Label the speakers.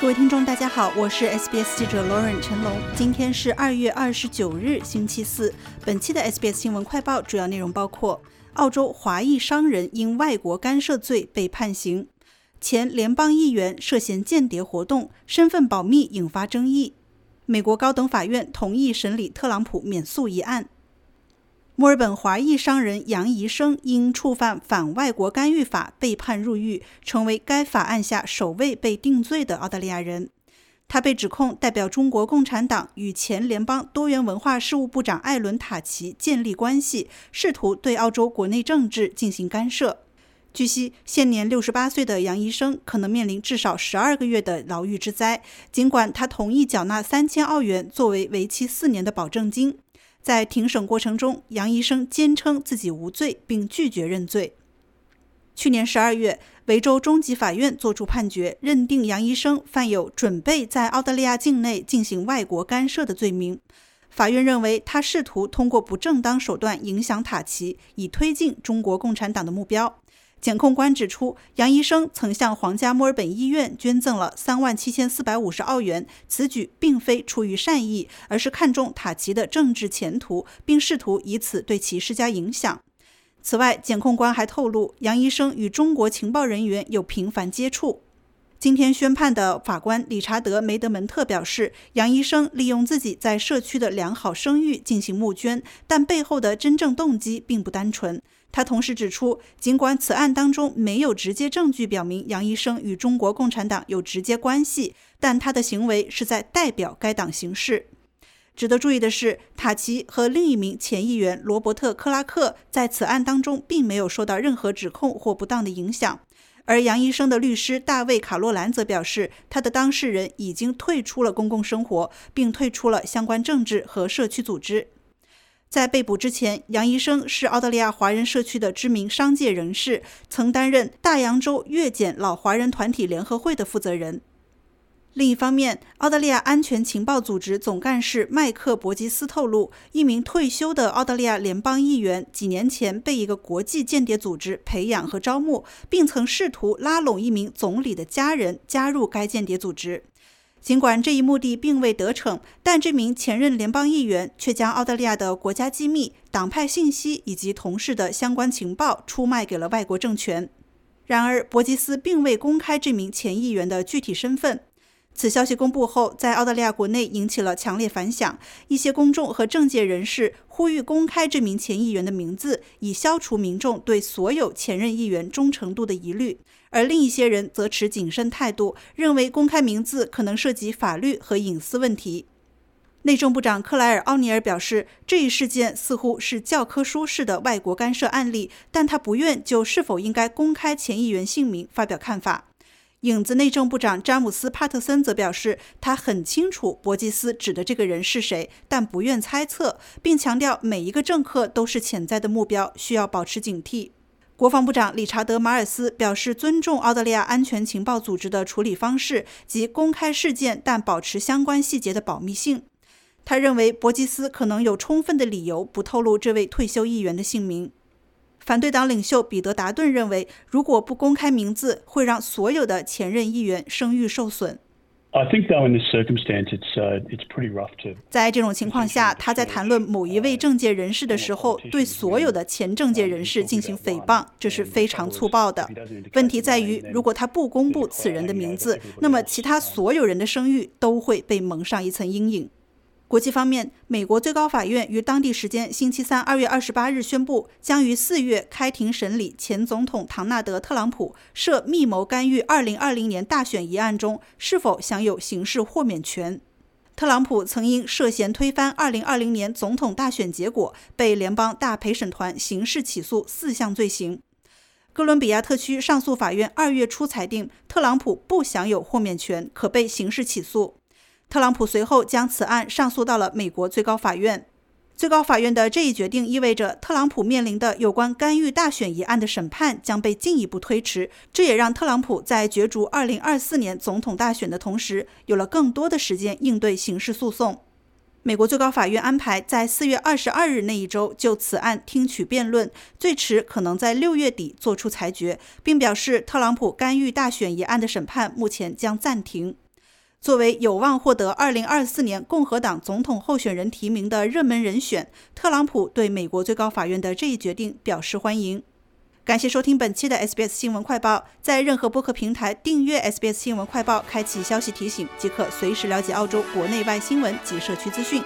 Speaker 1: 各位听众，大家好，我是 SBS 记者 Lauren 陈龙。今天是二月二十九日，星期四。本期的 SBS 新闻快报主要内容包括：澳洲华裔商人因外国干涉罪被判刑；前联邦议员涉嫌间谍活动，身份保密引发争议；美国高等法院同意审理特朗普免诉一案。墨尔本华裔商人杨怡生因触犯反外国干预法被判入狱，成为该法案下首位被定罪的澳大利亚人。他被指控代表中国共产党与前联邦多元文化事务部长艾伦·塔奇建立关系，试图对澳洲国内政治进行干涉。据悉，现年六十八岁的杨医生可能面临至少十二个月的牢狱之灾，尽管他同意缴纳三千澳元作为为期四年的保证金。在庭审过程中，杨医生坚称自己无罪，并拒绝认罪。去年十二月，维州中级法院作出判决，认定杨医生犯有准备在澳大利亚境内进行外国干涉的罪名。法院认为，他试图通过不正当手段影响塔奇，以推进中国共产党的目标。检控官指出，杨医生曾向皇家墨尔本医院捐赠了三万七千四百五十澳元，此举并非出于善意，而是看中塔奇的政治前途，并试图以此对其施加影响。此外，检控官还透露，杨医生与中国情报人员有频繁接触。今天宣判的法官理查德·梅德门特表示，杨医生利用自己在社区的良好声誉进行募捐，但背后的真正动机并不单纯。他同时指出，尽管此案当中没有直接证据表明杨医生与中国共产党有直接关系，但他的行为是在代表该党行事。值得注意的是，塔奇和另一名前议员罗伯特·克拉克在此案当中并没有受到任何指控或不当的影响，而杨医生的律师大卫·卡洛兰则表示，他的当事人已经退出了公共生活，并退出了相关政治和社区组织。在被捕之前，杨医生是澳大利亚华人社区的知名商界人士，曾担任大洋洲越检老华人团体联合会的负责人。另一方面，澳大利亚安全情报组织总干事麦克·伯吉斯透露，一名退休的澳大利亚联邦议员几年前被一个国际间谍组织培养和招募，并曾试图拉拢一名总理的家人加入该间谍组织。尽管这一目的并未得逞，但这名前任联邦议员却将澳大利亚的国家机密、党派信息以及同事的相关情报出卖给了外国政权。然而，伯吉斯并未公开这名前议员的具体身份。此消息公布后，在澳大利亚国内引起了强烈反响。一些公众和政界人士呼吁公开这名前议员的名字，以消除民众对所有前任议员忠诚度的疑虑。而另一些人则持谨慎态度，认为公开名字可能涉及法律和隐私问题。内政部长克莱尔·奥尼尔表示，这一事件似乎是教科书式的外国干涉案例，但他不愿就是否应该公开前议员姓名发表看法。影子内政部长詹姆斯·帕特森则表示，他很清楚伯吉斯指的这个人是谁，但不愿猜测，并强调每一个政客都是潜在的目标，需要保持警惕。国防部长理查德·马尔斯表示尊重澳大利亚安全情报组织的处理方式及公开事件但保持相关细节的保密性。他认为伯吉斯可能有充分的理由不透露这位退休议员的姓名。反对党领袖彼得·达顿认为，如果不公开名字，会让所有的前任议员声誉受损。在这种情况下，他在谈论某一位政界人士的时候，对所有的前政界人士进行诽谤，这是非常粗暴的。问题在于，如果他不公布此人的名字，那么其他所有人的声誉都会被蒙上一层阴影。国际方面，美国最高法院于当地时间星期三二月二十八日宣布，将于四月开庭审理前总统唐纳德·特朗普涉密谋干预二零二零年大选一案中是否享有刑事豁免权。特朗普曾因涉嫌推翻二零二零年总统大选结果，被联邦大陪审团刑事起诉四项罪行。哥伦比亚特区上诉法院二月初裁定，特朗普不享有豁免权，可被刑事起诉。特朗普随后将此案上诉到了美国最高法院。最高法院的这一决定意味着，特朗普面临的有关干预大选一案的审判将被进一步推迟。这也让特朗普在角逐2024年总统大选的同时，有了更多的时间应对刑事诉讼。美国最高法院安排在4月22日那一周就此案听取辩论，最迟可能在6月底作出裁决，并表示特朗普干预大选一案的审判目前将暂停。作为有望获得2024年共和党总统候选人提名的热门人选，特朗普对美国最高法院的这一决定表示欢迎。感谢收听本期的 SBS 新闻快报，在任何播客平台订阅 SBS 新闻快报，开启消息提醒，即可随时了解澳洲国内外新闻及社区资讯。